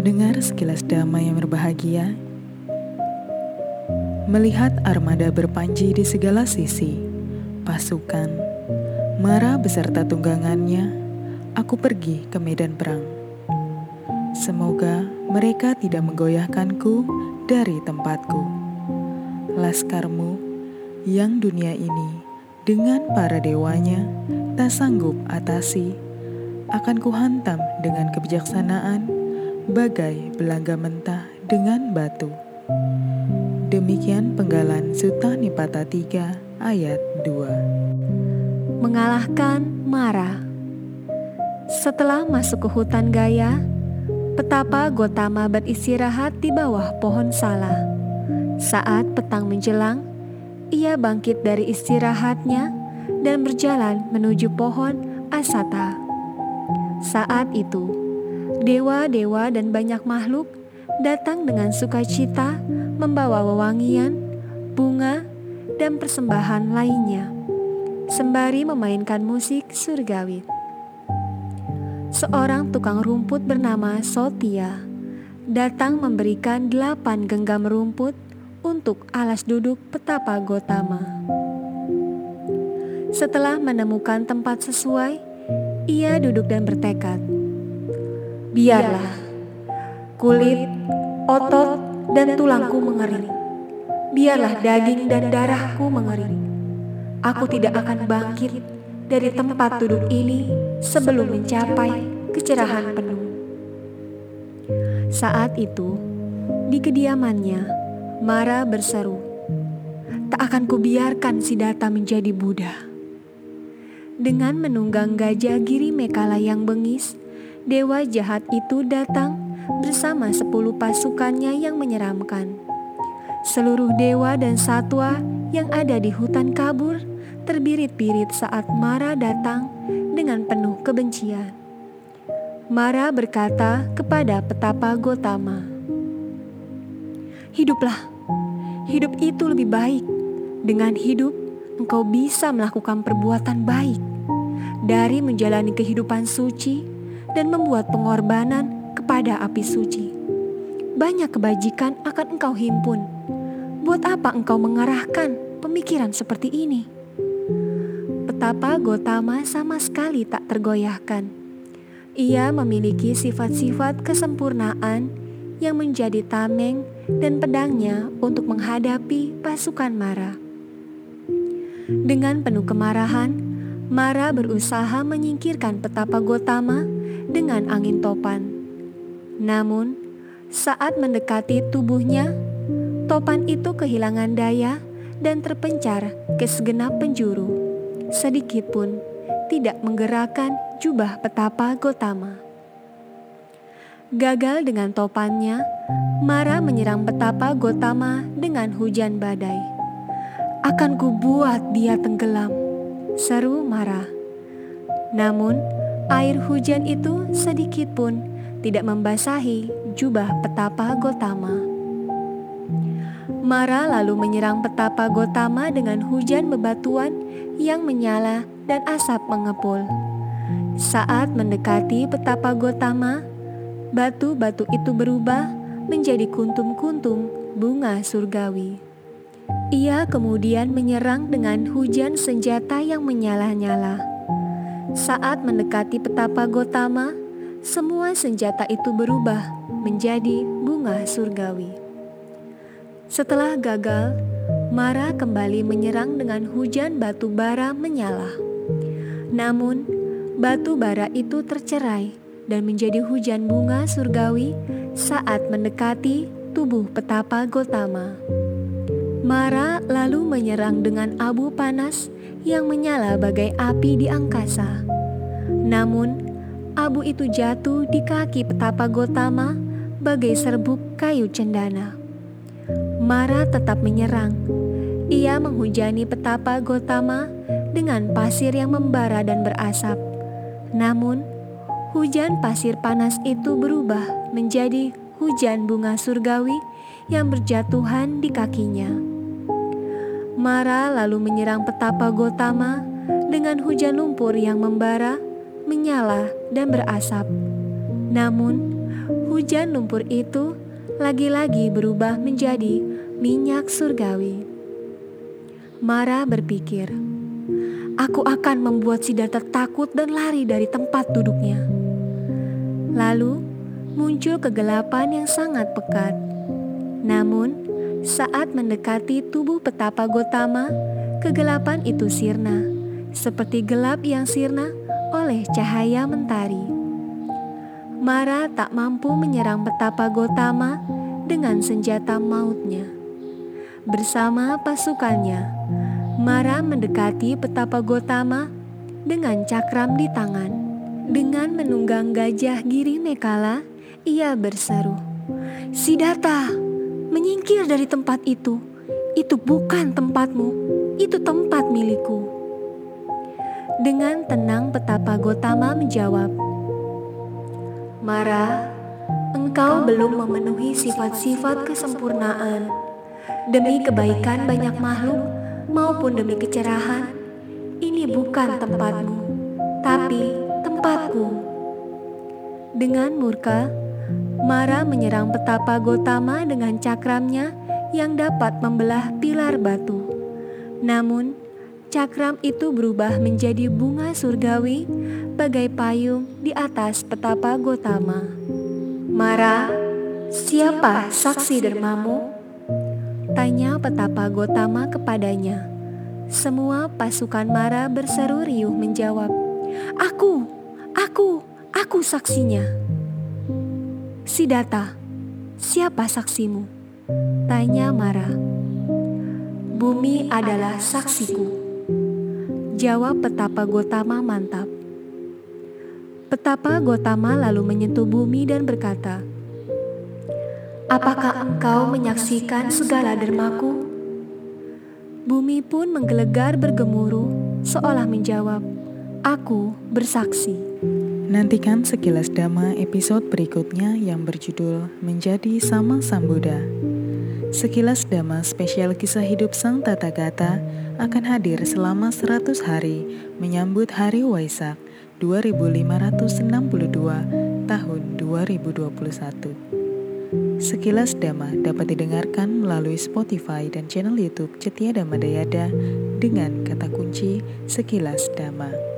Pendengar sekilas damai yang berbahagia, melihat armada berpanji di segala sisi, pasukan, Mara beserta tunggangannya, aku pergi ke medan perang. Semoga mereka tidak menggoyahkanku dari tempatku. Laskarmu yang dunia ini dengan para dewanya tak sanggup atasi, akan kuhantam dengan kebijaksanaan bagai belangga mentah dengan batu. Demikian penggalan Sutta Nipata 3 ayat 2. Mengalahkan Mara Setelah masuk ke hutan Gaya, petapa Gotama beristirahat di bawah pohon salah. Saat petang menjelang, ia bangkit dari istirahatnya dan berjalan menuju pohon Asata. Saat itu, dewa-dewa dan banyak makhluk datang dengan sukacita membawa wewangian, bunga, dan persembahan lainnya, sembari memainkan musik surgawi. Seorang tukang rumput bernama Sotia datang memberikan delapan genggam rumput untuk alas duduk petapa Gotama. Setelah menemukan tempat sesuai, ia duduk dan bertekad Biarlah kulit, otot, dan tulangku mengering. Biarlah daging dan darahku mengering. Aku tidak akan bangkit dari tempat duduk ini sebelum mencapai kecerahan penuh. Saat itu, di kediamannya, Mara berseru, "Tak akan kubiarkan si Data menjadi Buddha." Dengan menunggang gajah Giri Mekala yang bengis, dewa jahat itu datang bersama sepuluh pasukannya yang menyeramkan. Seluruh dewa dan satwa yang ada di hutan kabur terbirit-birit saat Mara datang dengan penuh kebencian. Mara berkata kepada petapa Gotama, "Hiduplah, hidup itu lebih baik. Dengan hidup, engkau bisa melakukan perbuatan baik dari menjalani kehidupan suci dan membuat pengorbanan kepada api suci. Banyak kebajikan akan engkau himpun. Buat apa engkau mengarahkan pemikiran seperti ini? Petapa Gotama sama sekali tak tergoyahkan. Ia memiliki sifat-sifat kesempurnaan yang menjadi tameng dan pedangnya untuk menghadapi pasukan Mara. Dengan penuh kemarahan, Mara berusaha menyingkirkan petapa Gotama dengan angin topan. Namun, saat mendekati tubuhnya, topan itu kehilangan daya dan terpencar ke segenap penjuru. Sedikit pun tidak menggerakkan jubah petapa Gotama. Gagal dengan topannya, Mara menyerang petapa Gotama dengan hujan badai. Akan kubuat dia tenggelam, seru Mara. Namun, Air hujan itu sedikit pun tidak membasahi jubah petapa Gotama. Mara lalu menyerang petapa Gotama dengan hujan bebatuan yang menyala dan asap mengepul. Saat mendekati petapa Gotama, batu-batu itu berubah menjadi kuntum-kuntum bunga surgawi. Ia kemudian menyerang dengan hujan senjata yang menyala-nyala. Saat mendekati petapa Gotama, semua senjata itu berubah menjadi bunga surgawi. Setelah gagal, Mara kembali menyerang dengan hujan batu bara menyala. Namun, batu bara itu tercerai dan menjadi hujan bunga surgawi saat mendekati tubuh petapa Gotama. Mara lalu menyerang dengan abu panas yang menyala bagai api di angkasa. Namun, abu itu jatuh di kaki petapa Gotama bagai serbuk kayu cendana. Mara tetap menyerang. Ia menghujani petapa Gotama dengan pasir yang membara dan berasap. Namun, hujan pasir panas itu berubah menjadi hujan bunga surgawi yang berjatuhan di kakinya. Mara lalu menyerang petapa Gotama dengan hujan lumpur yang membara, menyala, dan berasap. Namun, hujan lumpur itu lagi-lagi berubah menjadi minyak surgawi. Mara berpikir, "Aku akan membuat Siddhartha takut dan lari dari tempat duduknya." Lalu muncul kegelapan yang sangat pekat. Namun, saat mendekati tubuh petapa Gotama, kegelapan itu sirna, seperti gelap yang sirna oleh cahaya mentari. Mara tak mampu menyerang petapa Gotama dengan senjata mautnya. Bersama pasukannya, Mara mendekati petapa Gotama dengan cakram di tangan. Dengan menunggang gajah Giri Mekala, ia berseru, Sidata, menyingkir dari tempat itu. Itu bukan tempatmu, itu tempat milikku. Dengan tenang petapa Gotama menjawab, Mara, engkau belum memenuhi sifat-sifat kesempurnaan demi kebaikan banyak makhluk maupun demi kecerahan. Ini bukan tempatmu, tapi tempatku. Dengan murka, Mara menyerang petapa Gotama dengan cakramnya yang dapat membelah pilar batu. Namun, Cakram itu berubah menjadi bunga surgawi bagai payung di atas petapa Gotama. Mara, siapa saksi dermamu? Tanya petapa Gotama kepadanya. Semua pasukan Mara berseru riuh menjawab, Aku, aku, aku saksinya. Sidata, siapa saksimu? Tanya Mara. Bumi adalah saksiku. Jawab petapa Gotama mantap. Petapa Gotama lalu menyentuh bumi dan berkata, Apakah engkau menyaksikan segala dermaku? Bumi pun menggelegar bergemuruh seolah menjawab, Aku bersaksi. Nantikan sekilas dama episode berikutnya yang berjudul Menjadi Sama Sambuddha. Sekilas Dhamma spesial kisah hidup Sang Tata Gata akan hadir selama 100 hari menyambut Hari Waisak 2562 tahun 2021. Sekilas Dhamma dapat didengarkan melalui Spotify dan channel YouTube Cetia Dhamma Dayada dengan kata kunci Sekilas Dhamma.